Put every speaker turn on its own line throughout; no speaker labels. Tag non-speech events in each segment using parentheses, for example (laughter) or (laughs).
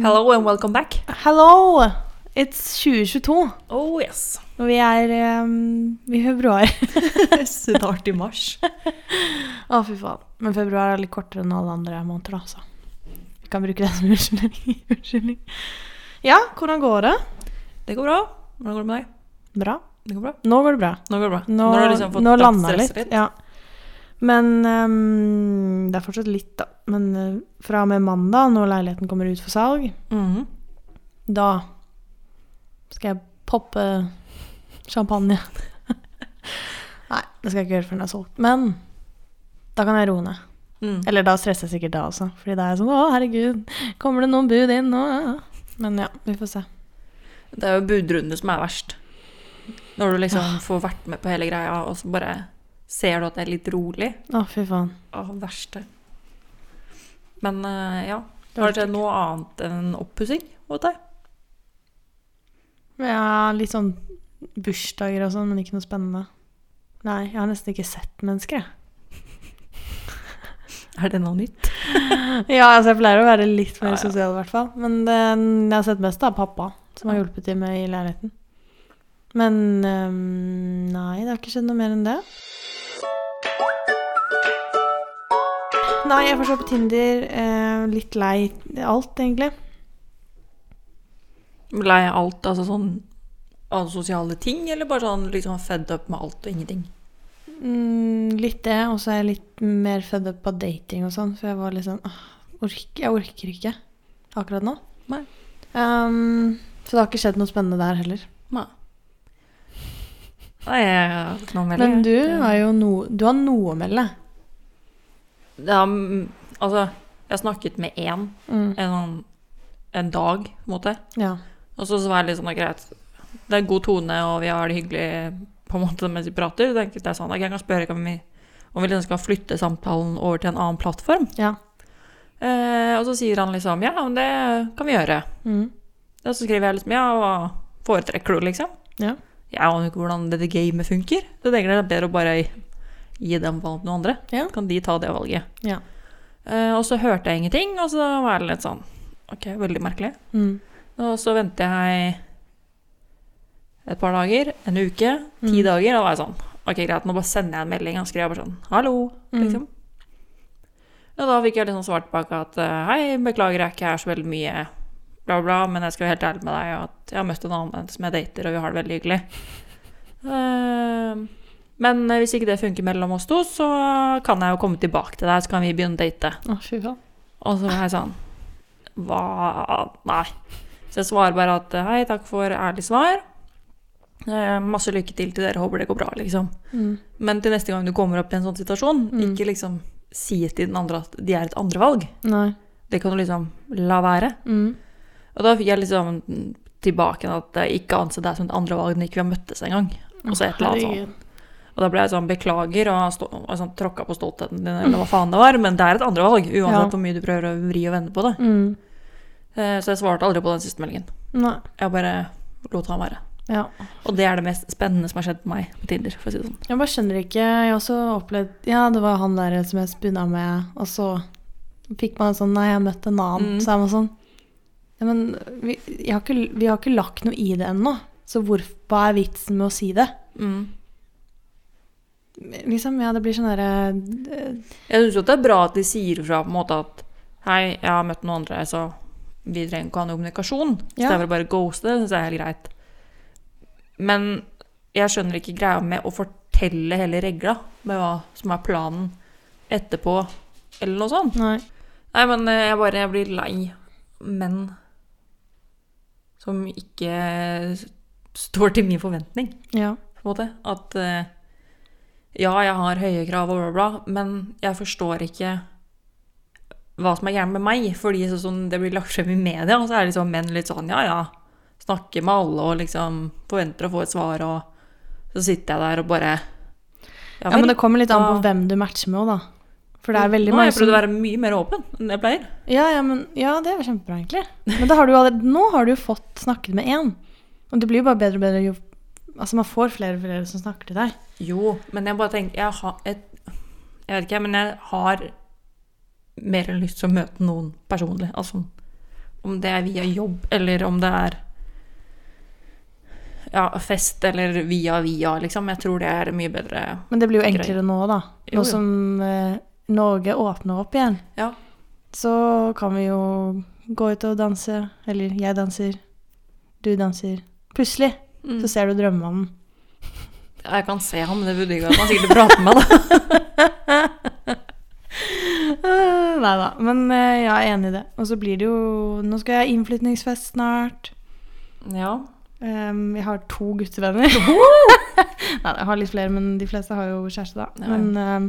Hello and welcome back.
Hello! It's 2022,
Oh yes.
og vi er um, i februar. (laughs)
Snart i mars.
Å, fy faen. Men februar er litt kortere enn alle andre måneder, da, så vi kan bruke det som unnskyldning. (laughs) unnskyldning. Ja, hvordan går det?
Det går bra. Hvordan går det med deg?
Bra.
Det går bra.
Nå går det bra.
Nå går det bra.
Nå,
har du liksom fått
nå
tatt
litt. Ja. Men um, det er fortsatt litt, da. Men uh, fra og med mandag, når leiligheten kommer ut for salg,
Mhm.
da skal jeg poppe champagne. (laughs) Nei, det skal jeg ikke gjøre før den er solgt. Men da kan jeg roe ned.
Mm.
Eller da stresser jeg sikkert da også. Fordi da er jeg sånn Å, herregud, kommer det noen bud inn nå? Men ja, vi får se.
Det er jo budrundene som er verst. Når du liksom får vært med på hele greia, og så bare ser du at det er litt rolig.
Å, fy faen.
Å, verste. Men eh, ja. Har det skjedd noe annet enn oppussing hos deg?
Ja, litt sånn bursdager og sånn, men ikke noe spennende. Nei, jeg har nesten ikke sett mennesker, jeg. (laughs)
Er det noe nytt? (laughs)
Ja, altså jeg pleier å være litt mer
Ja, ja.
sosial i hvert fall. Men det, jeg har sett mest av pappa, som har hjulpet til med i leiligheten. Men um, nei, det har ikke skjedd noe mer enn det. Nei, jeg får se på Tinder. Eh, litt lei alt, egentlig.
Lei alt, altså sånn av sosiale ting, eller bare sånn liksom fed up med alt og ingenting?
Mm, litt det, og så er jeg litt mer fed up på dating og sånn, for jeg var litt sånn åh, ork, Jeg orker ikke akkurat nå.
Nei.
Um, så det har ikke skjedd noe spennende der heller.
Nei. Nei, jeg har ikke noe å melde.
Men du har jo no, du har noe å melde.
Mm, altså, jeg snakket med én
Mm.
en, sånn- en dag, på en måte.
Ja.
Og så, så var det litt sånn, greit, det er en god tone, og vi har det hyggelig på en måte mens vi prater. Så tenkte jeg sånn, jeg kan spørre om vi, om vi liksom skal flytte samtalen over til en annen plattform.
ja.
Eh, og så sier han liksom, ja, men det kan vi gjøre.
Mm.
Og så skriver jeg liksom, ja, hva foretrekker du, liksom?
Ja.
Jeg aner ikke hvordan dette gamet funker. Så jeg det er bedre å bare gi dem valg noen andre.
Ja.
Kan de ta det valget.
Ja.
Eh, og så hørte jeg ingenting, og så var det litt sånn Ok, veldig merkelig.
Mm.
Og så venter jeg et par dager, en uke, ti
Mm.
dager, og da var jeg sånn Ok, greit, nå bare sender jeg en melding og skriver bare sånn Hallo,
Mm.
liksom. Og da fikk jeg liksom svart tilbake at eh, Hei, beklager jeg er ikke her så veldig mye, bla, bla, men jeg skal være helt ærlig med deg, og at jeg har møtt en annen som jeg dater, og vi har det veldig hyggelig. (laughs) Eh, men hvis ikke det funker mellom oss to, så kan jeg jo komme tilbake til deg, så kan vi begynne å date.
Å.
Og så var jeg sånn Hva Nei. Så jeg svarer bare at hei, takk for ærlig svar. Eh, masse lykke til til dere, håper det går bra, liksom.
Mm.
Men til neste gang du kommer opp i en sånn situasjon,
Mm.
ikke liksom si til den andre at de er et andrevalg. Det kan du liksom la være.
Mm.
Og da fikk jeg liksom tilbake at jeg ikke anser deg som et andrevalg når ikke vi har møttes engang. Og så et eller annet sånt. Og da ble jeg sånn beklager og, stå, og sånn, tråkka på stoltheten din, eller hva faen det var, men det er et andrevalg, uansett
Ja.
hvor mye du prøver å vri og vende på det.
Mm.
Eh, Så jeg svarte aldri på den siste meldingen.
Nei.
Jeg bare lot han være.
Ja.
Og det er det mest spennende som har skjedd på meg på Tinder. for å si det sånn.
Jeg bare skjønner ikke. Jeg har også opplevd Ja, det var han der som jeg spunna med, og så fikk man sånn Nei, jeg har møtt en annen.
Mm.
Så er man sånn Ja, men vi, har ikke, vi har ikke lagt noe i det ennå. Så hvor, hva er vitsen med å si det?
Mm.
Liksom, ja, det blir sånn derre eh,
Jeg syns jo det er bra at de sier fra på en måte at Hei, jeg har møtt noen andre, så vi trenger ikke ha noe kommunikasjon. Så
Ja.
det er bare å ghoste, det syns jeg er helt greit. Men jeg skjønner ikke greia med å fortelle hele regla med hva som er planen etterpå, eller noe sånt.
Nei.
Nei, men eh, jeg bare jeg blir lei menn som ikke står til min forventning,
Ja.
på en måte. At eh, ja, jeg har høye krav og bla, bla, bla, men jeg forstår ikke hva som er gærent med meg. Fordi sånn det blir lagt frem i media, og så er liksom menn litt sånn ja, ja. Snakker med alle og liksom forventer å få et svar, og så sitter jeg der og bare
ja, men det kommer litt an på hvem du matcher med òg, da. For det er veldig
Nå har jeg prøvd å være mye mer åpen enn jeg pleier.
Ja, ja, men, ja, det er kjempebra, egentlig. Men har allerede, nå har du jo fått snakket med én. Og det blir jo bare bedre og bedre jo Altså, man får flere og flere som snakker til deg.
Jo, men jeg bare tenker Jeg har et Jeg vet ikke, men jeg har mer enn lyst til å møte noen personlig. Altså Om det er via jobb, eller om det er ja, fest, eller via via, liksom. Jeg tror det er mye bedre.
Men det blir jo
enklere
enklere nå, da.
Jo,
Nå
jo.
som eh, Norge åpner opp igjen,
Ja.
så kan vi jo gå ut og danse. Eller jeg danser, du danser. Plutselig
Mm.
så ser du drømmemannen.
Jeg kan se ham, men det betyr ikke at han sikkert prater med meg, (laughs) da.
Nei da. Men eh, jeg er enig i det. Og så blir det jo Nå skal jeg ha innflytningsfest snart.
Ja.
Um, jeg har to guttevenner. (laughs) Nei, jeg har litt flere, men de fleste har jo kjæreste, da.
Ja.
Men um,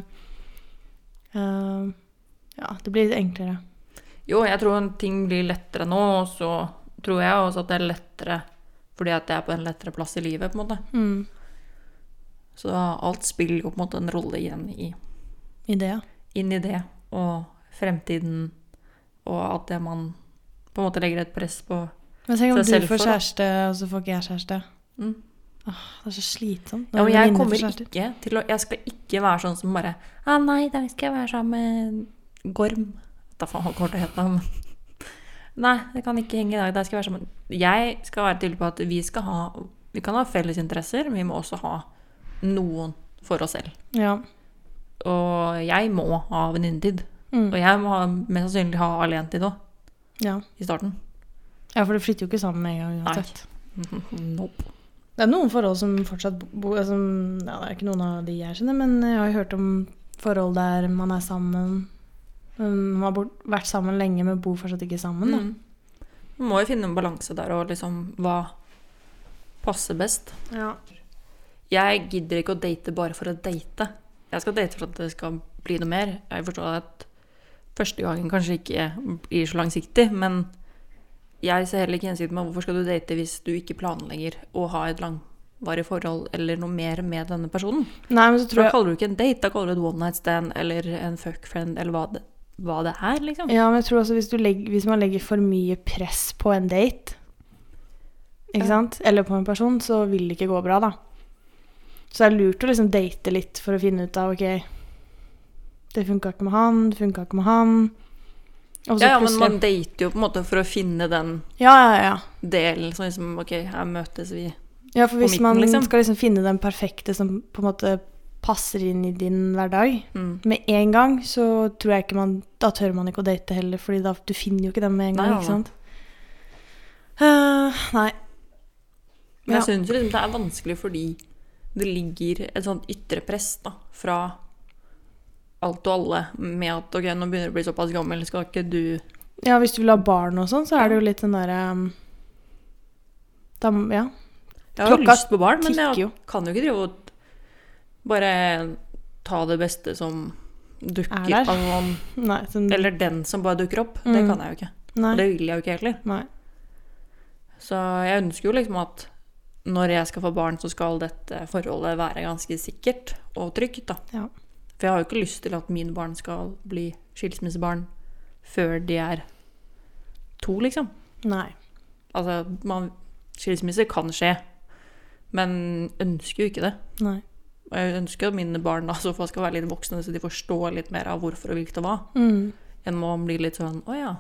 um, ja, det blir litt enklere.
Jo, jeg tror ting blir lettere nå, og så tror jeg også at det er lettere fordi at jeg er på en lettere plass i livet, på en måte.
Mm.
Så alt spiller jo på en måte en rolle igjen i,
I det, ja.
inn i det, og fremtiden, og at det man på en måte legger et press på.
Men tenk om du får kjæreste, og så får ikke jeg kjæreste.
Mm.
Det er så slitsomt.
Ja, jeg kommer ikke til å Jeg skal ikke være sånn som bare ah, nei, da skal jeg være sammen med Gorm. Da faen hva kommer til å hete. Nei, det kan ikke henge i dag. Det skal være sammen Jeg skal være tydelig på at vi skal ha Vi kan ha felles interesser, men vi må også ha noen for oss selv.
Ja.
Og jeg må ha venninnetid.
Mm.
Og jeg må ha, mest sannsynlig ha alenetid òg,
ja.
i starten.
ja, for du flytter jo ikke sammen med en gang uansett. (laughs)
Nope.
Det er noen forhold som fortsatt bor altså, ja, Det er ikke noen av de jeg kjenner, men jeg har hørt om forhold der man er sammen Man har bort, vært sammen lenge, men bor fortsatt ikke sammen. Da.
Mm. Man må jo finne en balanse der, og liksom hva passer best.
Ja.
Jeg gidder ikke å date bare for å date. Jeg skal date for at det skal bli noe mer. Jeg forstår at første gangen kanskje ikke blir så langsiktig, men jeg ser heller ikke hensikten med hvorfor skal du date hvis du ikke planlegger å ha et langvarig forhold eller noe mer med denne personen.
Nei, men så tror
da
jeg
kaller du ikke en date, da kaller du det et one night stand eller en fuck friend eller hva det, hva det er, liksom.
Ja, men jeg tror også hvis, du legger, hvis man legger for mye press på en date, ikke
Ja.
sant, eller på en person, så vil det ikke gå bra, da. Så det er lurt å liksom date litt for å finne ut av ok, det funka ikke med han, det funka ikke med han. Og så
Ja, ja, men man dater jo på en måte for å finne den
Ja, ja, ja.
delen som liksom Ok, her møtes vi.
Ja, for hvis
midten,
man
liksom.
skal liksom finne den perfekte som på en måte passer inn i din hverdag
Mm.
med en gang, så tror jeg ikke man Da tør man ikke å date heller, Fordi da du finner jo ikke dem med en gang,
nei,
ikke sant? Uh, nei.
Men jeg
Ja.
syns liksom det er vanskelig fordi det ligger et sånt ytre press da, fra alt og alle med at ok, nå begynner du å bli såpass gammel, skal ikke du
Ja, hvis du vil ha barn og sånn, så er det jo litt den derre um, da, Ja.
Jeg har
Klokka
lyst på barn, men jeg kan jo ikke drive og bare ta det beste som dukker
Er der. Nei. Sånn,
Eller den som bare dukker opp. Det
Mm.
kan jeg jo ikke.
nei,
Og det vil jeg jo ikke heller.
nei.
Så jeg ønsker jo liksom at når jeg skal få barn, så skal dette forholdet være ganske sikkert og trygt, da.
Ja.
For jeg har jo ikke lyst til at mine barn skal bli skilsmissebarn før de er to, liksom.
Nei.
Altså, man, skilsmisse kan skje, men ønsker jo ikke det.
Nei.
Og jeg ønsker at mine barn da, skal være litt voksne, så de forstår litt mer av hvorfor og hvilket og hva,
Mm.
enn å bli litt sånn Å ja,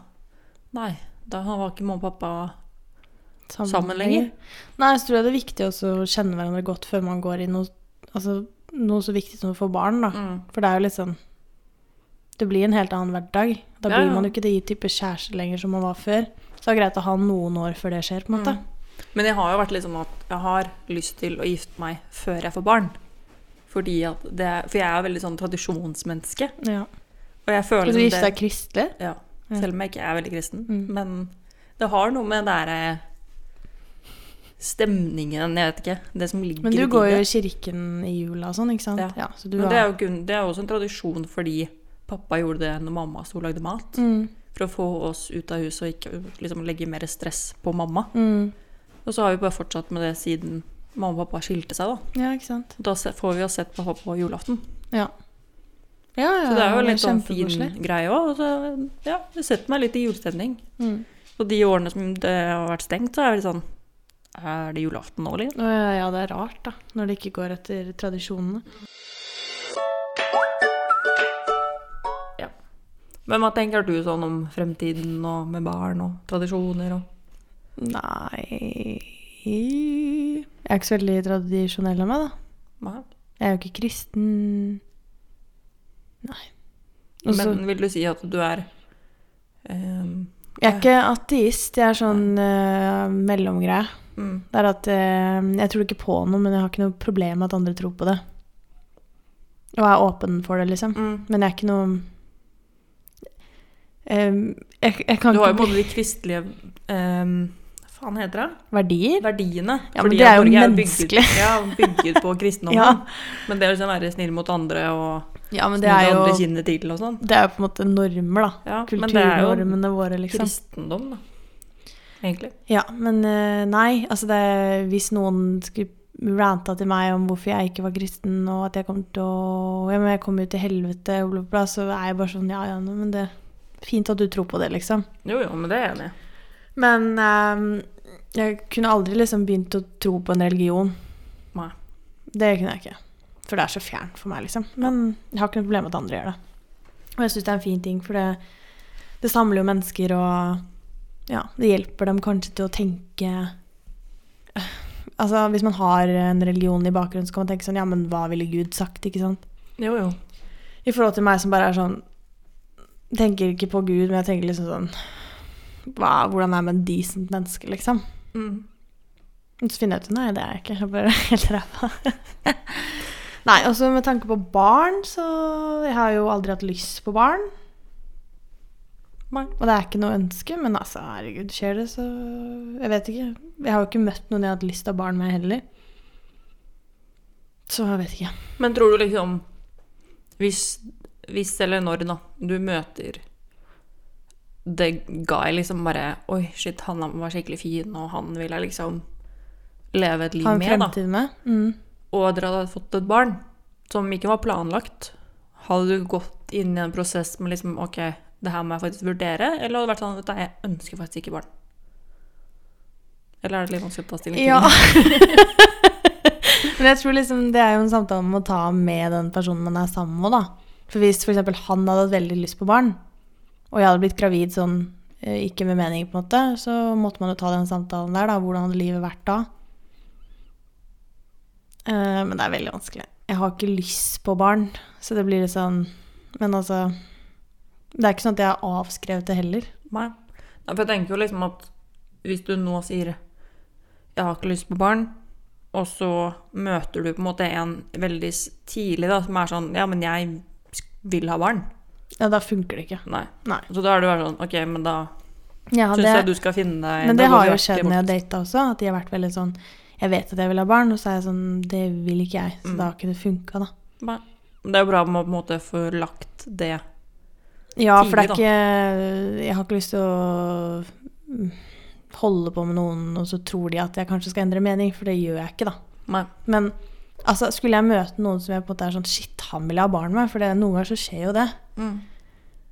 nei, da var ikke mamma og pappa sammen lenger.
Nei, så tror jeg det er viktig å kjenne hverandre godt før man går i noe, altså, noe så viktig som å få barn, da.
mm.
For det er jo litt sånn Det blir en helt annen hverdag. Da
Ja,
blir man jo ikke det type kjæreste lenger som man var før. Så det er greit å ha noen år før det skjer, på en måte.
Mm. Men jeg har jo vært litt sånn at jeg har lyst til å gifte meg før jeg får barn. Fordi at det er, for jeg er veldig sånn tradisjonsmenneske.
Ja.
Og jeg føler
du
liksom
gifte deg kristelig?
Ja,
Ja.
selv om jeg ikke er veldig kristen.
Mm.
Men det har noe med derre Stemningen, jeg vet ikke. Det som ligger
Men du går jo i kirken i jula og sånn, ikke sant?
Ja.
så du
Men det er jo det er også en tradisjon fordi pappa gjorde det når mamma sto og lagde mat.
mm.
For å få oss ut av huset og ikke liksom, legge mer stress på mamma.
Mm.
Og så har vi bare fortsatt med det siden mamma og pappa skilte seg. Da
Ja, ikke sant?
Da får vi oss sett pappa på julaften.
Ja. Ja, ja,
Så det er jo litt sånn fin greie òg. Så ja, det setter meg litt i julestemning.
Mm.
Og de årene som det har vært stengt, så er det sånn Er det julaften nå, eller?
Ja, ja, det er rart, da. Når det ikke går etter tradisjonene.
Men hva tenker du sånn om fremtiden og med barn og tradisjoner og
Nei Jeg er ikke så veldig tradisjonell av meg, da. Jeg er jo ikke kristen. Nei. Også,
Men vil du si at du er um,
jeg er ikke ateist. Jeg er sånn uh, mellomgreie.
mm,
Det er at eh, jeg tror ikke på noe, men jeg har ikke noe problem med at andre tror på det. Og er åpen for det, liksom.
mm.
Men jeg er ikke noe eh, jeg, jeg kan
Du har jo både de kristelige Hva faen heter det?
Verdier?
Verdiene. (laughs) (laughs)
Ja, men det er jo
Norge
menneskelig.
Bygget, ja, bygget på kristendommen.
Ja.
Men det å liksom være snill mot andre og
Ja, men
snu
det er
andre kinnet til og sånn.
Det er jo på en måte normer, da.
Ja, men det er jo
Kulturnormene våre, liksom.
kristendom, da. Egentlig.
Ja, men eh, nei, altså det Hvis noen skulle ranta til meg om hvorfor jeg ikke var kristen, og at jeg kom til å Ja, men jeg kom jo til helvete, og bla, bla, så er jeg bare sånn Ja, ja, men det er fint at du tror på det, liksom.
Jo, jo, men det er jeg enig i.
Men eh, jeg kunne aldri liksom begynt å tro på en religion.
Nei.
Det kunne jeg ikke. For det er så fjernt for meg, liksom. Men jeg har ikke noe problem med at andre gjør det. Og jeg syns det er en fin ting, for det, det samler jo mennesker, og ja, det hjelper dem kanskje til å tenke Altså, hvis man har en religion i bakgrunnen, så kan man tenke sånn Ja, men hva ville Gud sagt, ikke sant?
Jo, jo.
I forhold til meg som bare er sånn Tenker ikke på Gud, men jeg tenker liksom sånn hva, Hvordan er man en decent menneske, liksom?
Mm.
Så finner jeg ut Nei, det er jeg ikke. Jeg bare (laughs) helt ræva. (laughs) Nei, også med tanke på barn, så Jeg har jo aldri hatt lyst på barn. Og det er ikke noe ønske, men altså, herregud, skjer det, så Jeg vet ikke. Jeg har jo ikke møtt noen jeg har hatt lyst av barn med heller. Så jeg vet ikke.
Men tror du liksom Hvis, hvis eller når da du møter the jeg liksom bare Oi, shit, han var skikkelig fin, og han vil jeg liksom leve et liv
Ha en
med,
fremtid med. Mm.
Og dere hadde fått et barn som ikke var planlagt. Hadde du gått inn i en prosess med liksom OK, det her må jeg faktisk vurdere, eller hadde det vært sånn at jeg ønsker faktisk ikke barn? Eller er det litt vanskelig å ta stilling til?
Ja. (laughs) Men jeg tror liksom det er jo en samtale man må ta med den personen man er sammen med, da. For hvis f.eks. han hadde hatt veldig lyst på barn, og jeg hadde blitt gravid sånn eh, ikke med mening, på en måte, så måtte man jo ta den samtalen der, da. Hvordan hadde livet vært da? Eh, men det er veldig vanskelig. Jeg har ikke lyst på barn, så det blir litt sånn Men altså Det er ikke sånn at jeg har avskrevet det heller.
Nei. Nei, For jeg tenker jo liksom at hvis du nå sier 'jeg har ikke lyst på barn', og så møter du på en måte en veldig tidlig da, som er sånn 'ja, men jeg vil ha barn'.
Ja, da funker det ikke.
Nei.
Nei.
Så da er du bare sånn 'ok, men da
Ja,
syns jeg du skal finne deg
Men det har jo skjedd når jeg har data også, at de har vært veldig sånn Jeg vet at jeg vil ha barn, og så er jeg sånn Det vil ikke jeg. Så
Mm.
da har ikke det funka, da.
Nei. Det er jo bra å på en måte få lagt det
Ja, for det er ikke Jeg har ikke lyst til å holde på med noen, og så tror de at jeg kanskje skal endre mening, for det gjør jeg ikke, da.
Nei.
Men altså, skulle jeg møte noen som jeg på en måte er sånn Shit, han vil jeg ha barn med, for det, noen ganger så skjer jo det.
Mm.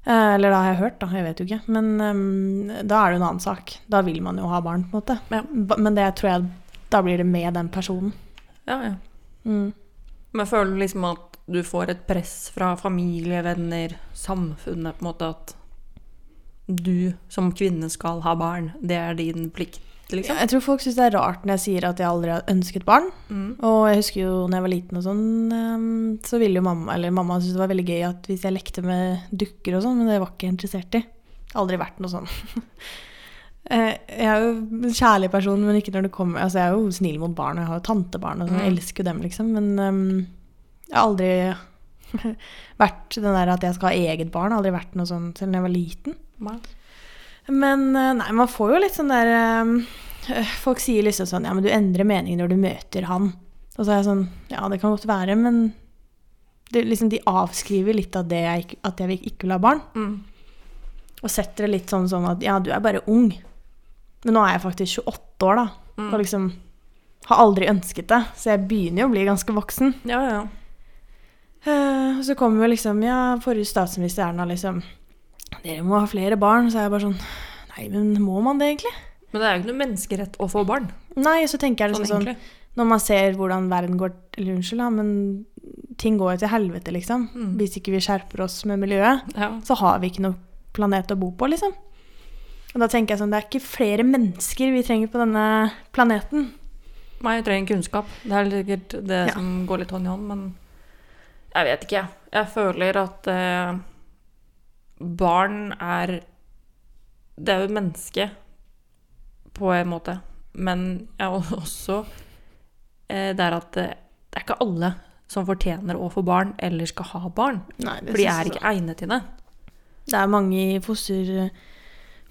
Eh, Eller da har jeg hørt, da. Jeg vet jo ikke. Men um, da er det jo en annen sak. Da vil man jo ha barn, på en måte.
Ja.
Men det tror jeg Da blir det med den personen.
Ja, ja.
Mm.
Men føler liksom at du får et press fra familie, venner, samfunnet, på en måte at du som kvinne skal ha barn. Det er din plikt, liksom.
Jeg tror folk syns det er rart når jeg sier at jeg aldri har ønsket barn.
Mm.
Og jeg husker jo når jeg var liten og sånn, ehm, så ville jo mamma Eller mamma syntes det var veldig gøy at hvis jeg lekte med dukker og sånn, men det var ikke interessert i. Aldri vært noe sånn. (laughs) Eh, Jeg er jo en kjærlig person, men ikke når det kommer Altså, jeg er jo snill mot barn, og jeg har jo tantebarn og sånn, jeg
Mm.
elsker jo dem, liksom, men um, jeg har aldri (laughs) vært den der at jeg skal ha eget barn. Aldri vært noe sånn selv da jeg var liten.
Nei.
Men eh, nei, man får jo litt sånn der øh, Folk sier liksom sånn Ja, men du endrer mening når du møter han. Og så er jeg sånn Ja, det kan godt være, men det, liksom, de avskriver litt av det jeg, at jeg ikke vil ha barn.
Mm.
Og setter det litt sånn sånn at ja, du er bare ung. Men nå er jeg faktisk 28 år, da.
Mm.
Og liksom har aldri ønsket det. Så jeg begynner jo å bli ganske voksen.
Ja, ja.
Uh, og så kommer jo liksom Ja, forrige statsminister Erna liksom Dere må ha flere barn. Så er jeg bare sånn Nei, men må man det egentlig?
Men det er jo ikke noe menneskerett å få barn.
Nei, så tenker jeg
Sånn
liksom sånn
egentlig.
Når man ser hvordan verden går Eller unnskyld, da, men ting går jo til helvete, liksom.
Mm.
Hvis ikke vi skjerper oss med miljøet,
Ja.
så har vi ikke noe planet å bo på, liksom. Og da tenker jeg sånn, det er ikke flere mennesker vi trenger på denne planeten.
Nei, jeg trenger kunnskap. Det er sikkert det
Ja.
som går litt hånd i hånd, men jeg vet ikke, jeg. Jeg føler at eh, barn er Det er jo menneske på en måte, men jeg er (laughs) også eh, det er at det, det er ikke alle som fortjener å få barn eller skal ha barn.
Nei,
For de er ikke egnet til det.
Det er mange i foster,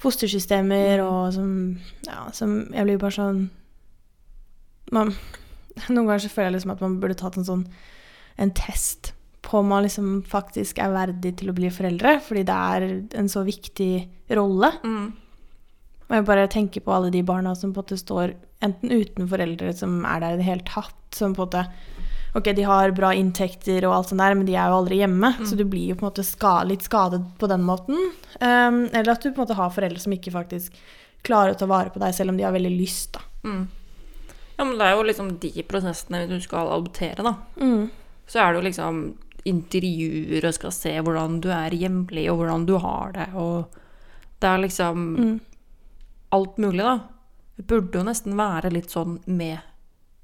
fostersystemer og som Ja, som Jeg blir bare sånn man, (laughs) Noen ganger så føler jeg liksom at man burde tatt en sånn En test på om man liksom faktisk er verdig til å bli foreldre, fordi det er en så viktig rolle.
Mm.
Og jeg bare tenker på alle de barna som på en måte står enten uten foreldre som er der i det hele tatt, som på en måte Ok, de har bra inntekter og alt sånt der, men de er jo aldri hjemme, så du blir jo på en måte ska, litt skadet på den måten. Um, eller at du på en måte har foreldre som ikke faktisk klarer å ta vare på deg, selv om de har veldig lyst, da.
Mm. Ja, men det er jo liksom de prosessene hvis du skal adoptere, da.
Mm.
Så er det jo liksom intervjuer og skal se hvordan du er hjemlig, og hvordan du har det, og det er liksom
Mm.
alt mulig, da. Det burde jo nesten være litt sånn med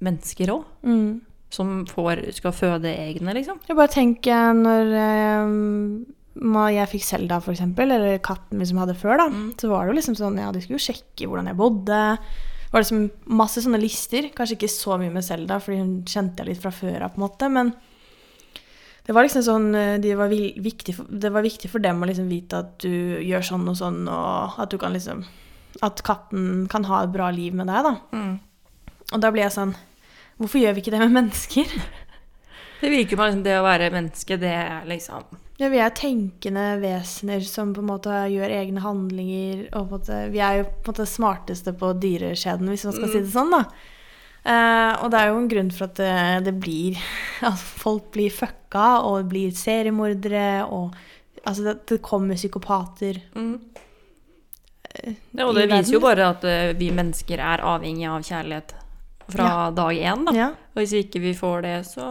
mennesker òg,
Mm.
som får, skal føde egne, liksom.
Jeg bare tenker når um, jeg fikk Selda, for eksempel, eller katten min som jeg hadde før, da,
Mm.
så var det jo liksom sånn, ja, de skulle jo sjekke hvordan jeg bodde. Det var liksom masse sånne lister, kanskje ikke så mye med Selda, fordi hun kjente jeg litt fra før av, på en måte, men det var liksom sånn, eh, de var viktig for, det var viktig for dem å liksom vite at du gjør sånn og sånn, og at du kan liksom, at katten kan ha et bra liv med deg, da.
Mm.
Og da blir jeg sånn, hvorfor gjør vi ikke det med mennesker?
Det virker som liksom det å være menneske, det er liksom
Ja, vi er tenkende vesener som på en måte gjør egne handlinger. Og vi er jo på en måte smarteste på dyreskjeden, hvis man skal si det sånn. da. Eh, og det er jo en grunn for at det, det blir (laughs) At folk blir fucka og blir seriemordere og Altså, det, det kommer psykopater.
mm.
eh,
Ja, og det viser jo bare at uh, vi mennesker er avhengig av kjærlighet fra dag én, da.
Ja.
Og hvis ikke vi får det, så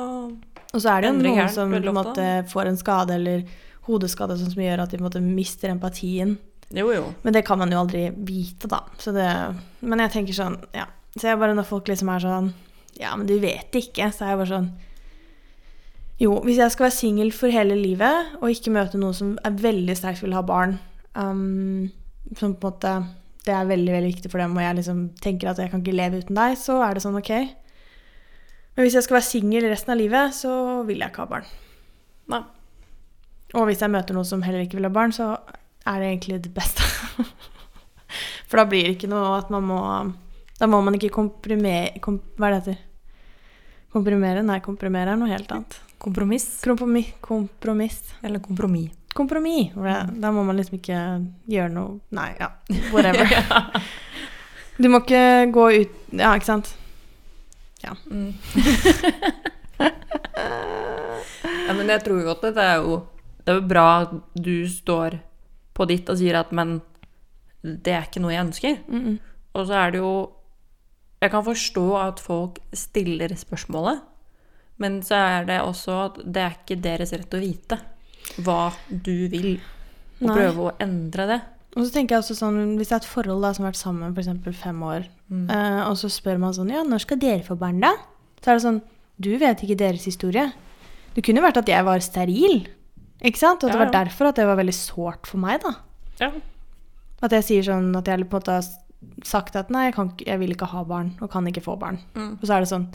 Og så er det jo noen
her,
som på en måte får en skade eller hodeskade sånn som gjør at de på en måte mister empatien.
Jo, jo.
Men det kan man jo aldri vite, da. Så det, men jeg tenker sånn, ja. Så jeg bare når folk liksom er sånn Ja, men du vet ikke. Så er jeg bare sånn Jo, hvis jeg skal være singel for hele livet og ikke møte noen som er veldig sterkt vil ha barn um, Som på en måte Det er veldig, veldig viktig for dem, og jeg liksom tenker at jeg kan ikke leve uten deg, så er det sånn ok. Men hvis jeg skal være singel resten av livet, så vil jeg ikke ha barn.
Nei.
Og hvis jeg møter noen som heller ikke vil ha barn, så er det egentlig det beste. (laughs) For da blir det ikke noe at man må Da må man ikke komprimere kom, Hva er det heter? Komprimere? Nei, komprimere er noe helt annet.
Kompromiss.
Kompromiss. Kompromiss.
Eller kompromiss.
Kompromiss. Da må man liksom ikke gjøre noe Nei, ja. (laughs) Whatever. Du må ikke gå ut Ja, ikke sant?
Mm. (laughs) ja, men jeg tror jo at det er jo Det er jo bra at du står på ditt og sier at men det er ikke noe jeg ønsker.
Mm -mm.
Og så er det jo Jeg kan forstå at folk stiller spørsmålet, men så er det også at det er ikke deres rett å vite hva du vil, og
Nei.
prøve å endre det.
Og så tenker jeg også sånn, Hvis det er et forhold da, som har vært sammen f.eks. fem år,
Mm.
eh, og så spør man sånn Ja, når skal dere få barn, da? Så er det sånn Du vet ikke deres historie. Det kunne vært at jeg var steril. Ikke sant? Og at det
Ja,
var derfor at det var veldig sårt for meg, da.
Ja.
At jeg sier sånn at jeg på en måte har sagt at nei, jeg, kan, jeg vil ikke ha barn, og kan ikke få barn.
Mm.
Og så er det sånn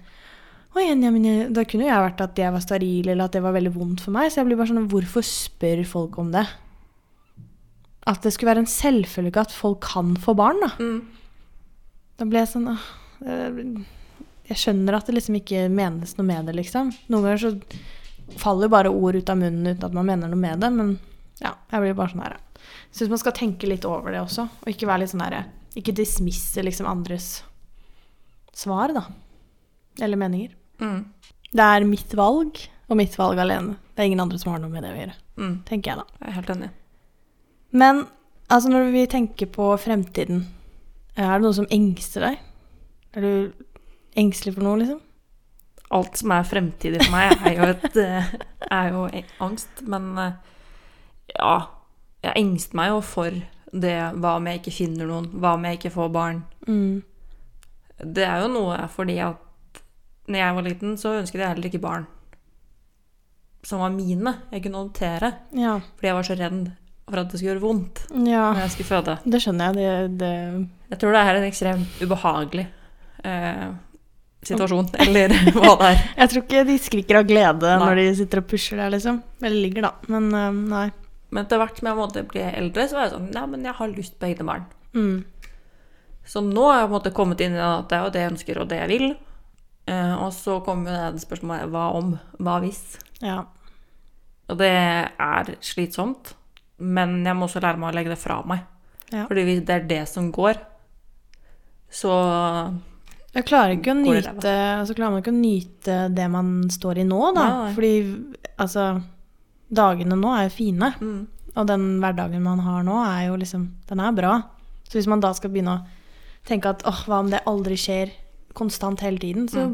igjen, ja, men jeg- da kunne jeg vært at jeg var steril, eller at det var veldig vondt for meg. Så jeg blir bare sånn Hvorfor spør folk om det? At det skulle være en selvfølge at folk kan få barn, da.
Mm.
Da ble jeg sånn «Åh, eh, Jeg skjønner at det liksom ikke menes noe med det, liksom. Noen ganger så faller bare ord ut av munnen uten at man mener noe med det, men ja, jeg blir bare sånn her. Jeg syns man skal tenke litt over det også, og ikke være litt sånn herre Ikke dismisse liksom andres svar, da. Eller meninger.
Mm.
Det er mitt valg, og mitt valg alene. Det er ingen andre som har noe med det å gjøre,
Mm.
tenker jeg da.
Jeg er helt enig.
Men altså, når vi tenker på fremtiden, er det noe som engster deg? Er du engstelig for noe, liksom?
Alt som er fremtidig for meg, er jo, et, (laughs) eh, er jo angst. Men eh, ja, Jeg engster meg jo for det hva om jeg ikke finner noen, hva om jeg ikke får barn.
Mm.
Det er jo noe fordi at når jeg var liten, så ønsket jeg heller ikke barn som var mine. Jeg kunne håndtere.
Ja.
Fordi jeg var så redd for at det skulle gjøre vondt
ja.
når jeg skulle føde.
Det skjønner jeg. Det, det
Jeg tror det er en ekstremt ubehagelig eh, situasjon, eller (laughs) hva det er.
Jeg tror ikke de skriker av glede
Nei.
når de sitter og pusher der, liksom. Eller ligger, da. Men eh, nei.
Men etter hvert som jeg måtte bli eldre, så var jeg sånn Nei, men jeg har lyst på egne barn.
Mm.
Så nå har jeg på en måte kommet inn i at det er jo det jeg ønsker, og det jeg vil. Eh, og så kommer det spørsmålet hva om? Hva hvis?
Ja.
Og det er slitsomt, men jeg må også lære meg å legge det fra meg.
Ja.
Fordi hvis det er det som går, så
Jeg klarer ikke å nyte Altså klarer man ikke å nyte det man står i nå, da.
Nei.
Fordi altså Dagene nå er jo fine.
mm,
Og den hverdagen man har nå, er jo liksom Den er bra. Så hvis man da skal begynne å tenke at åh, hva om det aldri skjer konstant hele tiden, så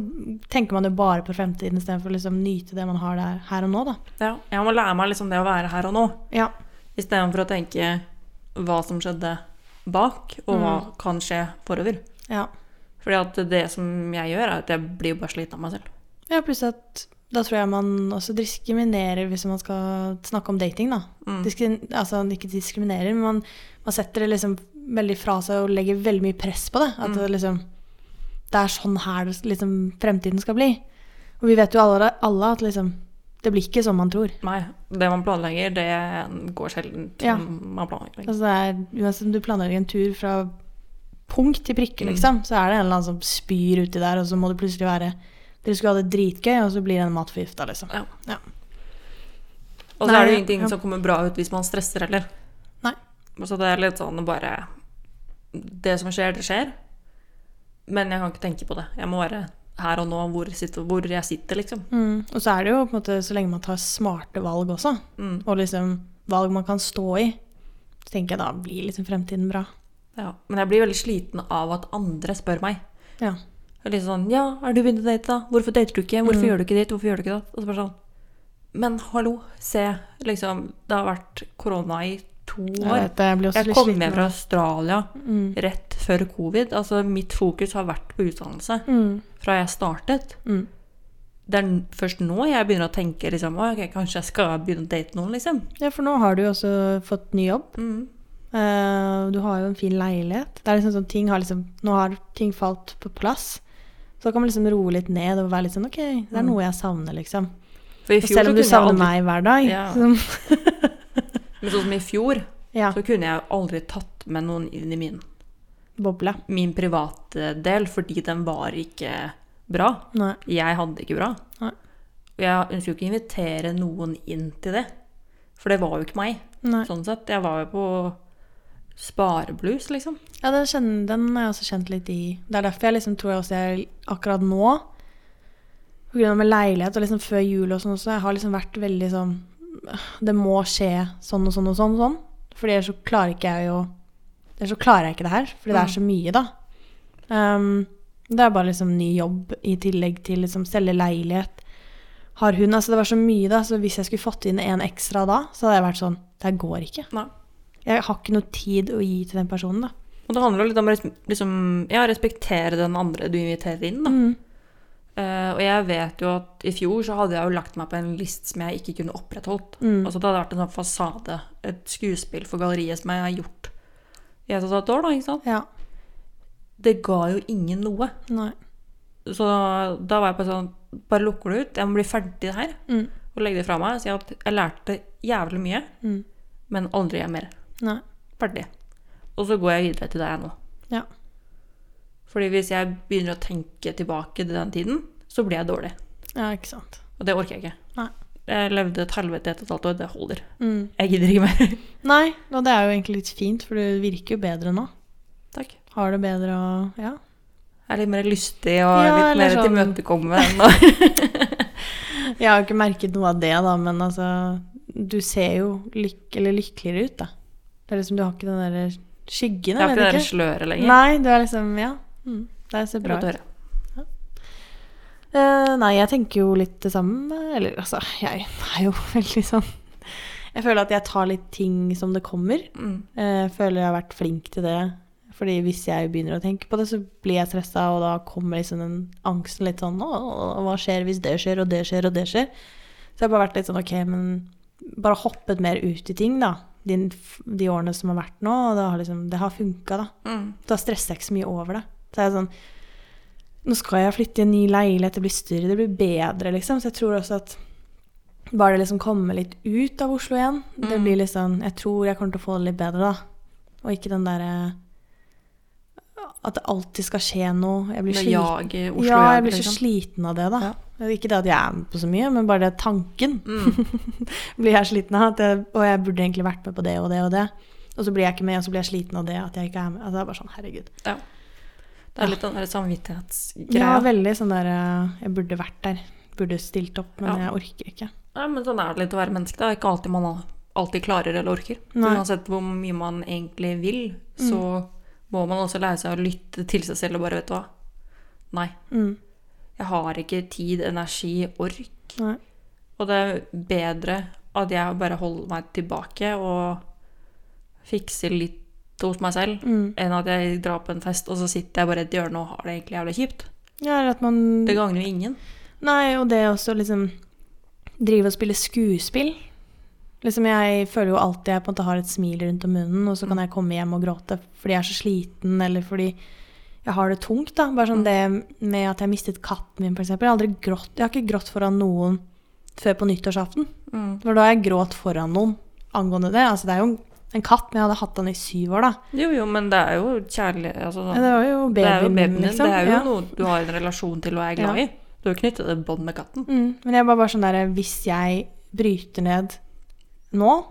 tenker man jo bare på fremtiden istedenfor å liksom nyte det man har der her og nå, da.
ja, jeg må lære meg liksom det å være her og nå,
Ja.
istedenfor å tenke hva som skjedde bak, og hva kan skje forover.
Ja.
Fordi at det som jeg gjør, er at jeg blir bare sliten av meg selv.
Ja, pluss at da tror jeg man også diskriminerer hvis man skal snakke om dating, da.
Mm.
Diskri altså ikke diskriminerer, men man, man setter det liksom veldig fra seg og legger veldig mye press på det. At det liksom Det er sånn her liksom fremtiden skal bli. Og vi vet jo alle, alle at liksom Det blir ikke som man tror.
Nei, det man planlegger, det går sjelden
Ja.
man planlegger.
Altså det er, uansett om du planlegger en tur fra punkt til prikke, liksom, så er det en eller annen som spyr uti der, og så må det plutselig være Dere skulle ha det dritgøy, og så blir en matforgifta, liksom.
Ja.
Ja.
Og så
Nei,
er det jo ingenting
ja.
som kommer bra ut hvis man stresser heller.
Nei.
Så det er litt sånn bare Det som skjer, det skjer. Men jeg kan ikke tenke på det. Jeg må være her og nå hvor jeg sitter, liksom.
Mm. Og så er det jo på en måte så lenge man tar smarte valg også,
Mm.
og liksom valg man kan stå i, så tenker jeg da blir liksom fremtiden bra.
Ja. Men jeg blir veldig sliten av at andre spør meg.
Ja.
Er litt sånn Ja, er du begynt å date, da? Hvorfor dater du ikke? Hvorfor
Mm.
gjør du ikke ditt? Hvorfor gjør du ikke det? Og så bare sånn Men hallo, se. Liksom, det har vært korona i to
Jeg,
år.
vet, jeg blir også
Jeg kom med fra Australia
mm.
rett før covid. Altså, mitt fokus har vært på utdannelse
Mm.
fra jeg startet.
Mm.
Det er først nå jeg begynner å tenke liksom, «Å, ok, kanskje jeg skal begynne å date noen, liksom.
Ja, for nå har du jo også fått ny jobb.
Mm.
Eh, du har jo en fin leilighet. Det er liksom sånn ting har liksom Nå har ting falt på plass. Så da kan man liksom roe litt ned og være litt sånn Ok, det er
Mm.
noe jeg savner, liksom. Og selv om du savner
aldri,
meg hver dag.
Ja.
Så, (laughs)
Men sånn som i fjor,
ja.
så kunne jeg aldri tatt med noen inn i min,
Boble.
min private del, fordi den var ikke bra.
Nei.
Jeg hadde det ikke bra.
Nei.
Jeg ønsker jo ikke å invitere noen inn til det. For det var jo ikke meg,
Nei.
sånn sett. Jeg var jo på spareblues, liksom.
Ja, den, kjenner, den har jeg også kjent litt i. Det er derfor jeg liksom tror jeg også jeg akkurat nå av med leilighet og liksom før jul og sånn også, jeg har liksom vært veldig sånn Det må skje sånn og sånn og sånn. og sånn. Fordi ellers så klarer ikke jeg jo Ellers så klarer jeg ikke det her, fordi det er så mye, da. Um, det er bare liksom ny jobb i tillegg til liksom selge leilighet. Har hun Altså, det var så mye, da, så hvis jeg skulle fått inn en ekstra da, så hadde jeg vært sånn Det her går ikke.
Nei.
Jeg har ikke noe tid å gi til den personen, da.
Og det handler jo litt om å liksom, ja, respektere den andre du inviterer inn. Da.
Mm.
Uh, og jeg vet jo at i fjor så hadde jeg jo lagt meg på en list som jeg ikke kunne opprettholdt.
Mm.
Altså det hadde vært en sånn fasade, et skuespill for galleriet som jeg har gjort i et og et halvt år. da, ikke sant?
Ja.
Det ga jo ingen noe.
Nei.
Så da var jeg på sånn Bare lukker det ut. Jeg må bli ferdig det her.
Mm.
Og legge det fra meg. Si at jeg lærte jævlig mye,
Mm.
men aldri mer.
Nei.
Ferdig. Og så går jeg videre til deg jeg er nå.
Ja.
Fordi hvis jeg begynner å tenke tilbake til den tiden, så blir jeg dårlig.
ja, ikke sant.
Og det orker jeg ikke.
Nei.
Jeg levde et helvete i et og et halvt år. Det holder.
Mm.
Jeg gidder ikke mer. (laughs)
Nei, og det er jo egentlig litt fint, for du virker jo bedre nå.
Takk.
Har det bedre og Ja.
Jeg er litt mer lystig og
Ja,
litt mer
sånn-
tilmøtekommende. (laughs)
Jeg har ikke merket noe av det, da, men altså Du ser jo lyk eller lykkeligere ut, da. Det er liksom, Du har ikke den der skyggen,
Jeg har ikke det der sløret lenger.
Nei, du er liksom Ja. Mm. Det ser
er
bra ut.
Ja.
Uh, nei, jeg tenker jo litt det samme. Eller altså, jeg er jo (laughs) veldig sånn Jeg føler at jeg tar litt ting som det kommer.
Mm.
Uh, føler jeg har vært flink til det. Fordi hvis jeg begynner å tenke på det, så blir jeg stressa, og da kommer liksom den angsten litt sånn hva skjer hvis det skjer, og det skjer, og det skjer? Så jeg har bare vært litt sånn OK, men bare hoppet mer ut i ting, da. De, de årene som har vært nå, og det har liksom Det har funka, da.
Mm.
Da stresser jeg ikke så mye over det. Så er jeg sånn Nå skal jeg flytte i en ny leilighet, det blir større, det blir bedre, liksom. Så jeg tror også at bare det liksom kommer litt ut av Oslo igjen, det
Mm.
blir litt sånn Jeg tror jeg kommer til å få det litt bedre, da. Og ikke den derre At det alltid skal skje noe. Jeg blir
Det
sliten.
Oslo
Ja, jeg
jag,
blir så
liksom.
sliten av det, da.
Ja.
Ikke det at jeg er med på så mye, men bare det tanken
Mm. (laughs)
blir jeg sliten av. At jeg, og jeg burde egentlig vært med på det og det og det. Og så blir jeg ikke med, og så blir jeg sliten av det at jeg ikke er med. Altså, det er bare sånn, herregud.
Det er litt den der samvittighetsgreia.
Ja, veldig sånn der eh, Jeg burde vært der. Burde stilt opp, men
Ja.
jeg orker ikke.
Ja, men sånn er det litt å være menneske. Det er ikke alltid man alltid klarer eller orker.
Nei.
uansett hvor mye man egentlig vil, så må man også lære seg å lytte til seg selv og bare, vet du hva Nei.
Mm.
Jeg har ikke tid, energi, ork.
Nei.
Og det er bedre at jeg bare holder meg tilbake og fikser litt hos meg selv,
Mm.
enn at jeg drar på en fest, og så sitter jeg bare i et hjørne og har det egentlig jævlig kjipt.
Ja, eller at man
Det gagner jo ingen.
Nei, og det også liksom Drive og spille skuespill. Liksom Jeg føler jo alltid jeg på en måte har et smil rundt om munnen, og så kan jeg komme hjem og gråte fordi jeg er så sliten, eller fordi jeg har det tungt. da. Bare sånn det med at jeg mistet katten min, f.eks. Jeg, har aldri grått- jeg har ikke grått foran noen før på nyttårsaften.
Mm.
For da har jeg grått foran noen angående det. Altså, det er jo en katt, men jeg hadde hatt den i syv år, da.
Jo, jo, men det er jo kjærlighet altså,
Ja, det var jo
Det er jo
babyen, liksom.
Det er jo
Ja.
noe du har en relasjon til og er glad
Ja.
i. Du har jo knyttet et bånd med katten.
Mm, men jeg var bare sånn der Hvis jeg bryter ned nå,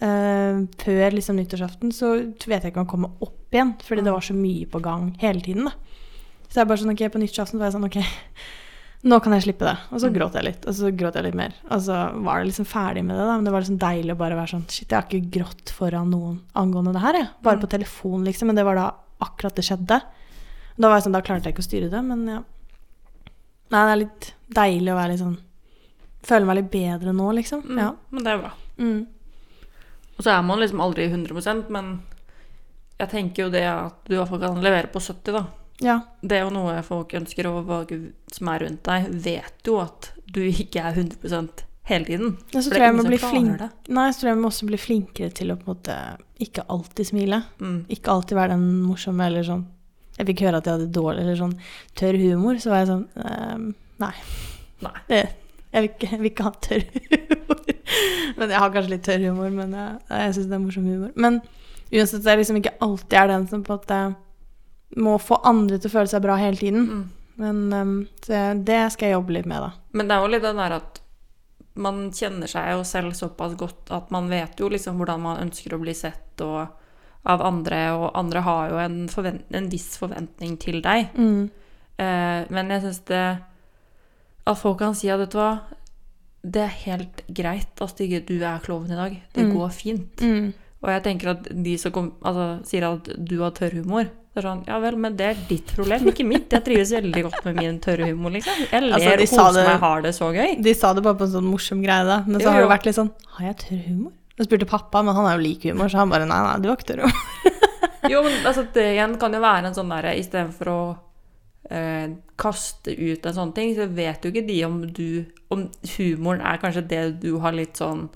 eh, før liksom nyttårsaften, så vet jeg ikke om han kommer opp igjen. Fordi det var så mye på gang hele tiden. da. Så jeg bare sånn, ok, på nyttårsaften var jeg sånn, ok, nå kan jeg slippe det. Og så
Mm.
gråt jeg litt, og så gråt jeg litt mer. Og så var det liksom ferdig med det, da. Men det var liksom deilig å bare være sånn, shit, jeg har ikke grått foran noen angående det her, jeg. Bare
Mm.
på telefon, liksom. Men det var da akkurat det skjedde. Da var jeg sånn, da klarte jeg ikke å styre det, men ja. Nei, det er litt deilig å være litt sånn Føle meg litt bedre nå, liksom.
Mm,
Ja.
Men det er bra.
Mm.
Og så er man liksom aldri 100% men jeg tenker jo det at du i hvert fall kan levere på 70, da.
ja.
Det er jo noe folk ønsker, og folk som er rundt deg, vet jo at du ikke er 100% hele tiden.
Ja, så tror jeg jeg flink. Nei, så tror jeg vi må også bli flinkere til å på en måte ikke alltid smile.
Mm.
Ikke alltid være den morsomme eller sånn Jeg fikk høre at jeg hadde dårlig eller sånn tørr humor, så var jeg sånn ehm, Nei.
Nei.
Det, jeg, vil ikke, jeg vil ikke ha tørr humor. Men jeg har kanskje litt tørr humor, men jeg, jeg syns det er morsom humor. Men uansett så er liksom ikke alltid jeg er den som på at jeg må få andre til å føle seg bra hele tiden.
Mm.
Men um, det skal jeg jobbe litt med, da.
Men det er jo litt den der at man kjenner seg jo selv såpass godt at man vet jo liksom hvordan man ønsker å bli sett og av andre, og andre har jo en, en viss forventning til deg.
Mm.
Uh, men jeg syns det At folk kan si at vet du hva, det er helt greit at altså, du er klovn i dag. Det
Mm.
går fint.
Mm.
Og jeg tenker at de som kom, altså, sier at du har tørr humor det er sånn, Ja vel, men det er ditt problem, ikke mitt. Jeg trives veldig godt med min tørre humor, liksom. Jeg ler
Altså,
og koser
det-
meg, har det så gøy.
De sa det bare på en sånn morsom greie, da. Men så
Jo,
har det
jo.
vært litt sånn Har jeg tørr humor? Jeg spurte pappa, men han er jo lik humor, så han bare Nei, nei, du har ikke tørr humor.
Jo, men altså, det igjen kan jo være en sånn derre Istedenfor å eh, kaste ut en sånn ting, så vet jo ikke de om du Om humoren er kanskje det du har litt sånn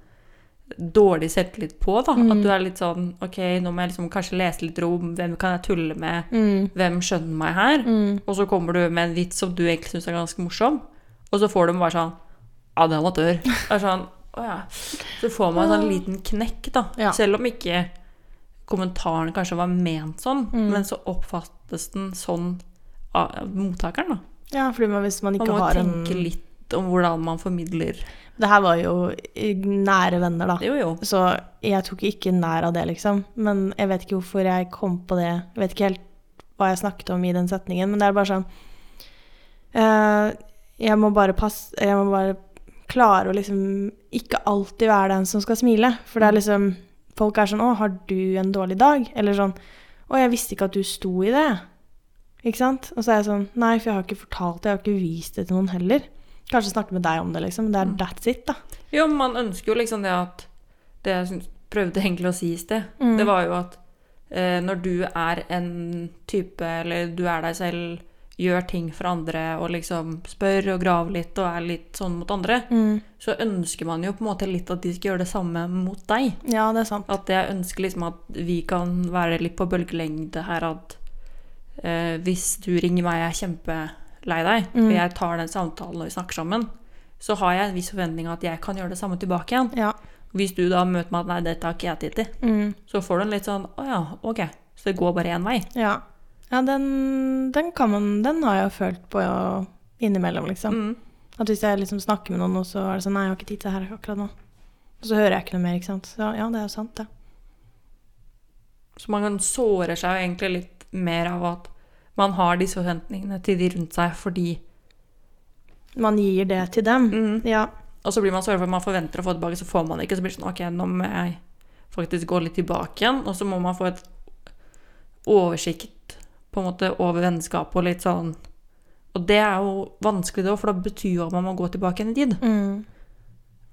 dårlig selvtillit på, da.
Mm.
At du er litt sånn Ok, nå må jeg liksom kanskje lese litt rom. Hvem kan jeg tulle med?
Mm.
Hvem skjønner meg her?
Mm.
Og så kommer du med en vits som du egentlig syns er ganske morsom, og så får du bare sånn Ja, det er amatør. Det er sånn, å ja. Så får man en sånn liten knekk, da.
Ja.
Selv om ikke kommentaren kanskje var ment sånn,
Mm.
men så oppfattes den sånn mottakeren, da.
Ja, fordi man, hvis man
Man
ikke
må
har
jo
en
tenke litt om hvordan man formidler
Det her var jo nære venner, da.
Jo, jo.
Så jeg tok ikke nær av det, liksom. Men jeg vet ikke hvorfor jeg kom på det. Jeg vet ikke helt hva jeg snakket om i den setningen, men det er bare sånn uh, Jeg må bare passe Jeg må bare klare å liksom ikke alltid være den som skal smile. For det er liksom Folk er sånn 'Å, har du en dårlig dag?' Eller sånn 'Å, jeg visste ikke at du sto i det'. Ikke sant? Og så er jeg sånn Nei, for jeg har ikke fortalt det, jeg har ikke vist det til noen heller. Kanskje snakke med deg om det, liksom. Det er
Mm.
that's it, da.
Jo, man ønsker jo liksom det at det jeg prøvde egentlig å si i sted,
Mm.
det var jo at eh, når du er en type, eller du er deg selv, gjør ting for andre og liksom spør og graver litt og er litt sånn mot andre,
Mm.
så ønsker man jo på en måte litt at de skal gjøre det samme mot deg.
Ja, det er sant.
At jeg ønsker liksom at vi kan være litt på bølgelengde her, at eh, hvis du ringer meg jeg er kjempelei deg,
Mm.
og jeg tar den samtalen og vi snakker sammen, så har jeg en viss forventning at jeg kan gjøre det samme tilbake igjen.
Ja.
Hvis du da møter meg at nei, dette har ikke jeg tid til,
Mm.
så får du en litt sånn å ja, ok, så det går bare én vei.
Ja, ja den, den kan man Den har jeg følt på innimellom, liksom.
Mm.
At hvis jeg liksom snakker med noen, og så er det sånn Nei, jeg har ikke tid til det her akkurat nå. Og så hører jeg ikke noe mer, ikke sant. Så ja, det er jo sant, det.
Så man kan såre seg jo egentlig litt mer av at man har disse forventningene til de rundt seg fordi
Man gir det til dem.
mm.
Ja.
Og så blir man at man forventer å få tilbake, så får man det ikke. Så blir det sånn Ok, nå må jeg faktisk gå litt tilbake igjen. Og så må man få et oversikt på en måte over vennskapet og litt sånn Og det er jo vanskelig, da, for da betyr jo at man må gå tilbake igjen i tid.
Mm.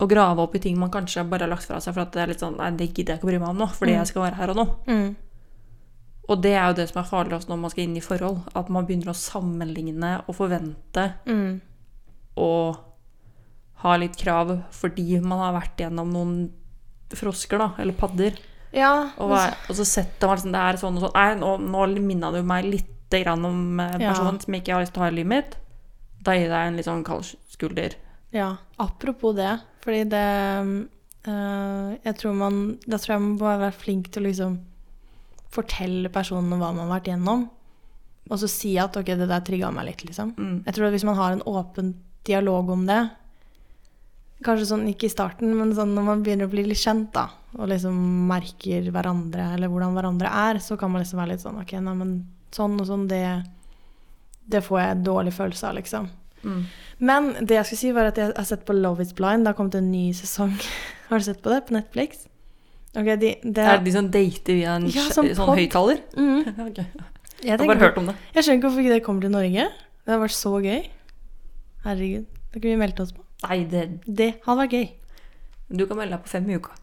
Og grave opp i ting man kanskje bare har lagt fra seg for at det er litt sånn Nei, det gidder jeg ikke å bry meg om nå, fordi
Mm.
jeg skal være her og nå.
Mm.
Og det er jo det som er farlig også når man skal inn i forhold. At man begynner å sammenligne og forvente
Mm.
og ha litt krav fordi man har vært gjennom noen frosker, da, eller padder.
Ja.
Og, og så setter man liksom det er sånn og sånn Nei, nå, nå minna du meg litt grann om personen
Ja.
som ikke har lyst til å ha i livet mitt. Da gir deg en litt sånn kald skulder.
Ja, apropos det, fordi det øh, Jeg tror man Da tror jeg man må være flink til å liksom fortelle personene hva man har vært gjennom, og så si at ok, det der trigga meg litt, liksom.
Mm.
Jeg tror at hvis man har en åpen dialog om det, kanskje sånn ikke i starten, men sånn når man begynner å bli litt kjent, da, og liksom merker hverandre, eller hvordan hverandre er, så kan man liksom være litt sånn ok, nei, men sånn og sånn, det det får jeg dårlig følelse av, liksom.
Mm.
Men det jeg skulle si var at jeg har sett på Love is Blind. Det har kommet en ny sesong. (laughs) Har du sett på det på Netflix? Ok, de, det,
Er det de som dater via en
Ja, sånn
sånn høyttaler?
Mm. (laughs)
okay. Jeg
jeg,
har bare hørt om det.
jeg skjønner ikke hvorfor ikke det kommer til Norge. Det hadde vært så gøy. Herregud. Det kunne vi meldt oss på.
Nei, det,
Det hadde vært gøy.
du kan melde deg på fem i uka.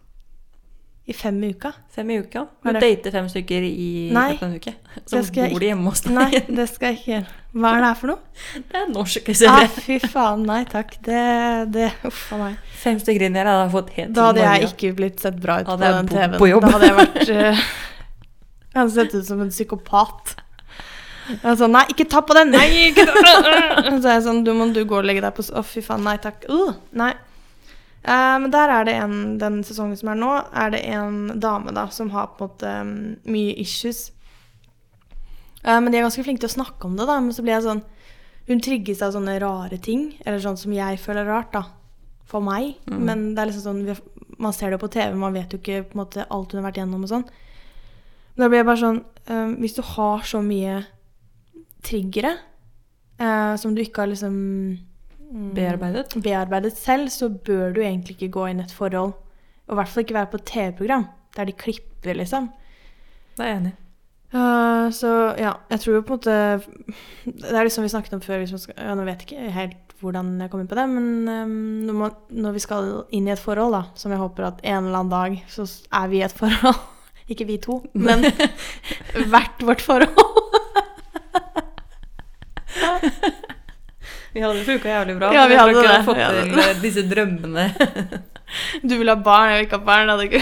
I fem i uka.
Fem i uka. Du
det?
dater fem stykker i
Nei,
en uke.
det skal
bor de hjemme hos deg.
Nei, det skal jeg ikke gjøre. Hva er det her for noe? (laughs)
Det er norsk
Ah,
serie.
fy faen, nei takk. Det, det Uff a meg.
Fem stykker inn her hadde fått helt
Da hadde jeg ikke blitt sett bra ut
Hadde
på den TV-en.
på.
Da hadde jeg vært uh, (laughs) Jeg hadde sett ut som en psykopat. Jeg var sånn Nei, ikke ta på den! Nei, ikke ta på den! (laughs) Så er jeg sånn Du må du gå og legge deg på Å, Å, fy faen, nei takk. Uh, nei. Eh, men der er det en Den sesongen som er nå, er det en dame da som har på en måte mm, mye issues. Eh, men de er ganske flinke til å snakke om det, da. Men så blir jeg sånn Hun trigges av sånne rare ting, eller sånn som jeg føler er rart, da. For meg.
Mm.
Men det er liksom sånn Man ser det på TV, man vet jo ikke på en måte alt hun har vært gjennom og sånn. Men da blir jeg bare sånn eh, Hvis du har så mye triggere som du ikke har liksom
Bearbeidet.
bearbeidet selv, så bør du egentlig ikke gå inn i et forhold. Og i hvert fall ikke være på et TV-program der de klipper, liksom.
Det er jeg enig i.
Eh, så ja, jeg tror jo på en måte Det er liksom vi snakket om før skal, ja, Nå vet jeg ikke helt hvordan jeg kom inn på det, men um, når, man, når vi skal inn i et forhold, da, som jeg håper at en eller annen dag så er vi i et (laughs) forhold Ikke vi to, men (laughs) hvert vårt forhold. (laughs)
Vi hadde funka jævlig bra.
Ja, vi hadde det.
hadde fått
hadde
til disse drømmene. (laughs)
Du vil ha barn, jeg vil ikke ha barn. Hadde ikke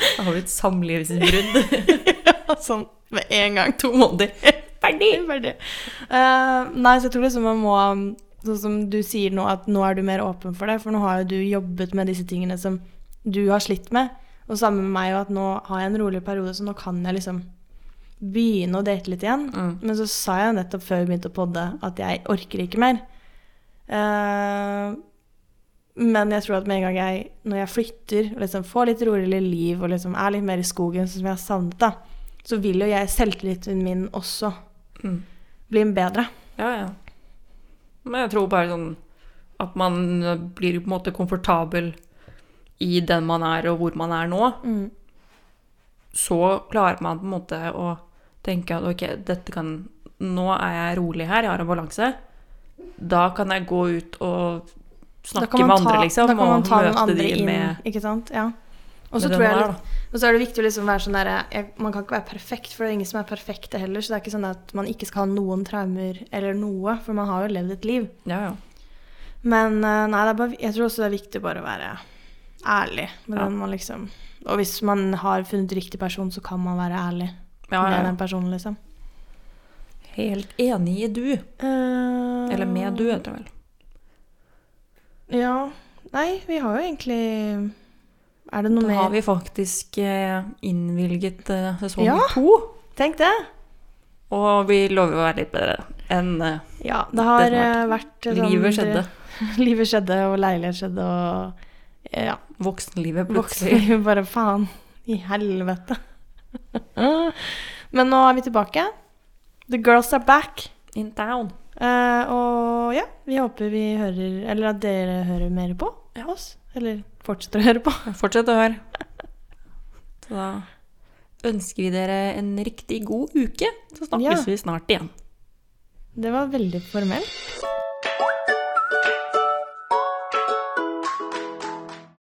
Det har blitt samlivsbrudd. (laughs)
ja, sånn med en gang.
To måneder.
Ferdig! Ferdig. Uh, nei, så jeg tror liksom man må Sånn som du sier nå, at nå er du mer åpen for det. For nå har jo du jobbet med disse tingene som du har slitt med. Og sammen med meg, og at nå har jeg en rolig periode, så nå kan jeg liksom begynne å date litt igjen.
Mm.
Men så sa jeg nettopp før vi begynte å podde, at jeg orker ikke mer. Uh, men jeg tror at med en gang jeg, når jeg flytter, og liksom får litt roligere liv og liksom er litt mer i skogen, sånn som jeg har savnet, da, så vil jo jeg selvtilliten min også
Mm.
bli bedre.
Ja, ja. Men jeg tror bare sånn at man blir på en måte komfortabel i den man er, og hvor man er nå. Så klarer man på en måte å tenke at ok, dette kan Nå er jeg rolig her, jeg har en balanse. Da kan jeg gå ut og snakke med andre, ta- liksom,
Da kan man ta
den
andre inn,
med,
ikke sant? Ja. Og så er det viktig å liksom være sånn der, jeg- Man kan ikke være perfekt, for det er ingen som er perfekte heller. Så det er ikke sånn at man ikke skal ha noen traumer eller noe, for man har jo levd et liv.
Ja, ja.
Men eh, nei, det bare, jeg tror også det er viktig bare å være ærlig
Ja.
man liksom Og hvis man har funnet riktig person, så kan man være ærlig
ja,
med den personen, liksom.
Helt enig i du.
Uh,
Eller med du, heter det vel.
Ja. Nei, vi har jo egentlig Er det noe
Da
mer
har vi faktisk eh, innvilget eh, sesong
Ja.
to.
Tenk det!
Og vi lover å være litt bedre enn eh,
Ja, det har
Det som
eh, vært sånn
livet skjedde. (laughs)
Livet skjedde, og leilighet skjedde, og ja,
Voksenlivet plutselig.
Voksenlivet bare faen i helvete. (laughs) Men nå er vi tilbake. The girls are back.
In town.
Eh, og ja, vi håper vi hører Eller at dere hører mer på oss. Eller fortsetter å høre på.
Fortsett å høre. Så da ønsker vi dere en riktig god uke. Så snakkes
Ja.
vi snart igjen.
Det var veldig formelt.